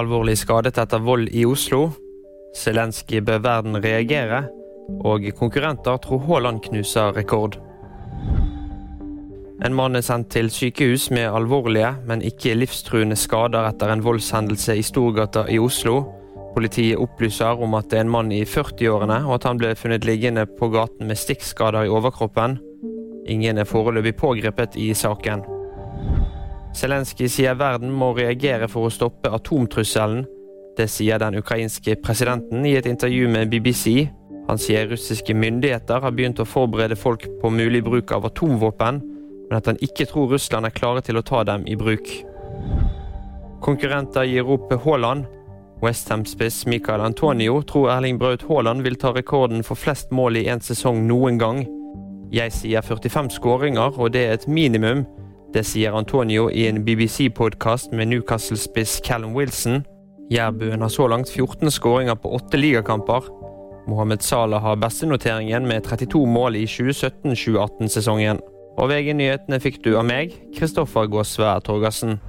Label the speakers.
Speaker 1: Alvorlig skadet etter vold i Oslo. Zelenskyj bør verden reagere. Og konkurrenter tror Haaland knuser rekord. En mann er sendt til sykehus med alvorlige, men ikke livstruende skader etter en voldshendelse i Storgata i Oslo. Politiet opplyser om at det er en mann i 40-årene, og at han ble funnet liggende på gaten med stikkskader i overkroppen. Ingen er foreløpig pågrepet i saken. Zelenskyj sier verden må reagere for å stoppe atomtrusselen. Det sier den ukrainske presidenten i et intervju med BBC. Han sier russiske myndigheter har begynt å forberede folk på mulig bruk av atomvåpen, men at han ikke tror Russland er klare til å ta dem i bruk. Konkurrenter gir opp Haaland. Westham-spiss Michael Antonio tror Erling Braut Haaland vil ta rekorden for flest mål i en sesong noen gang. Jeg sier 45 skåringer, og det er et minimum. Det sier Antonio i en BBC-podkast med Newcastle-spiss Callum Wilson. Jærbuen har så langt 14 skåringer på åtte ligakamper. Mohammed Salah har bestenoteringen med 32 mål i 2017-2018-sesongen. Og VG-nyhetene fikk du av meg, Kristoffer Gåsvær Torgersen.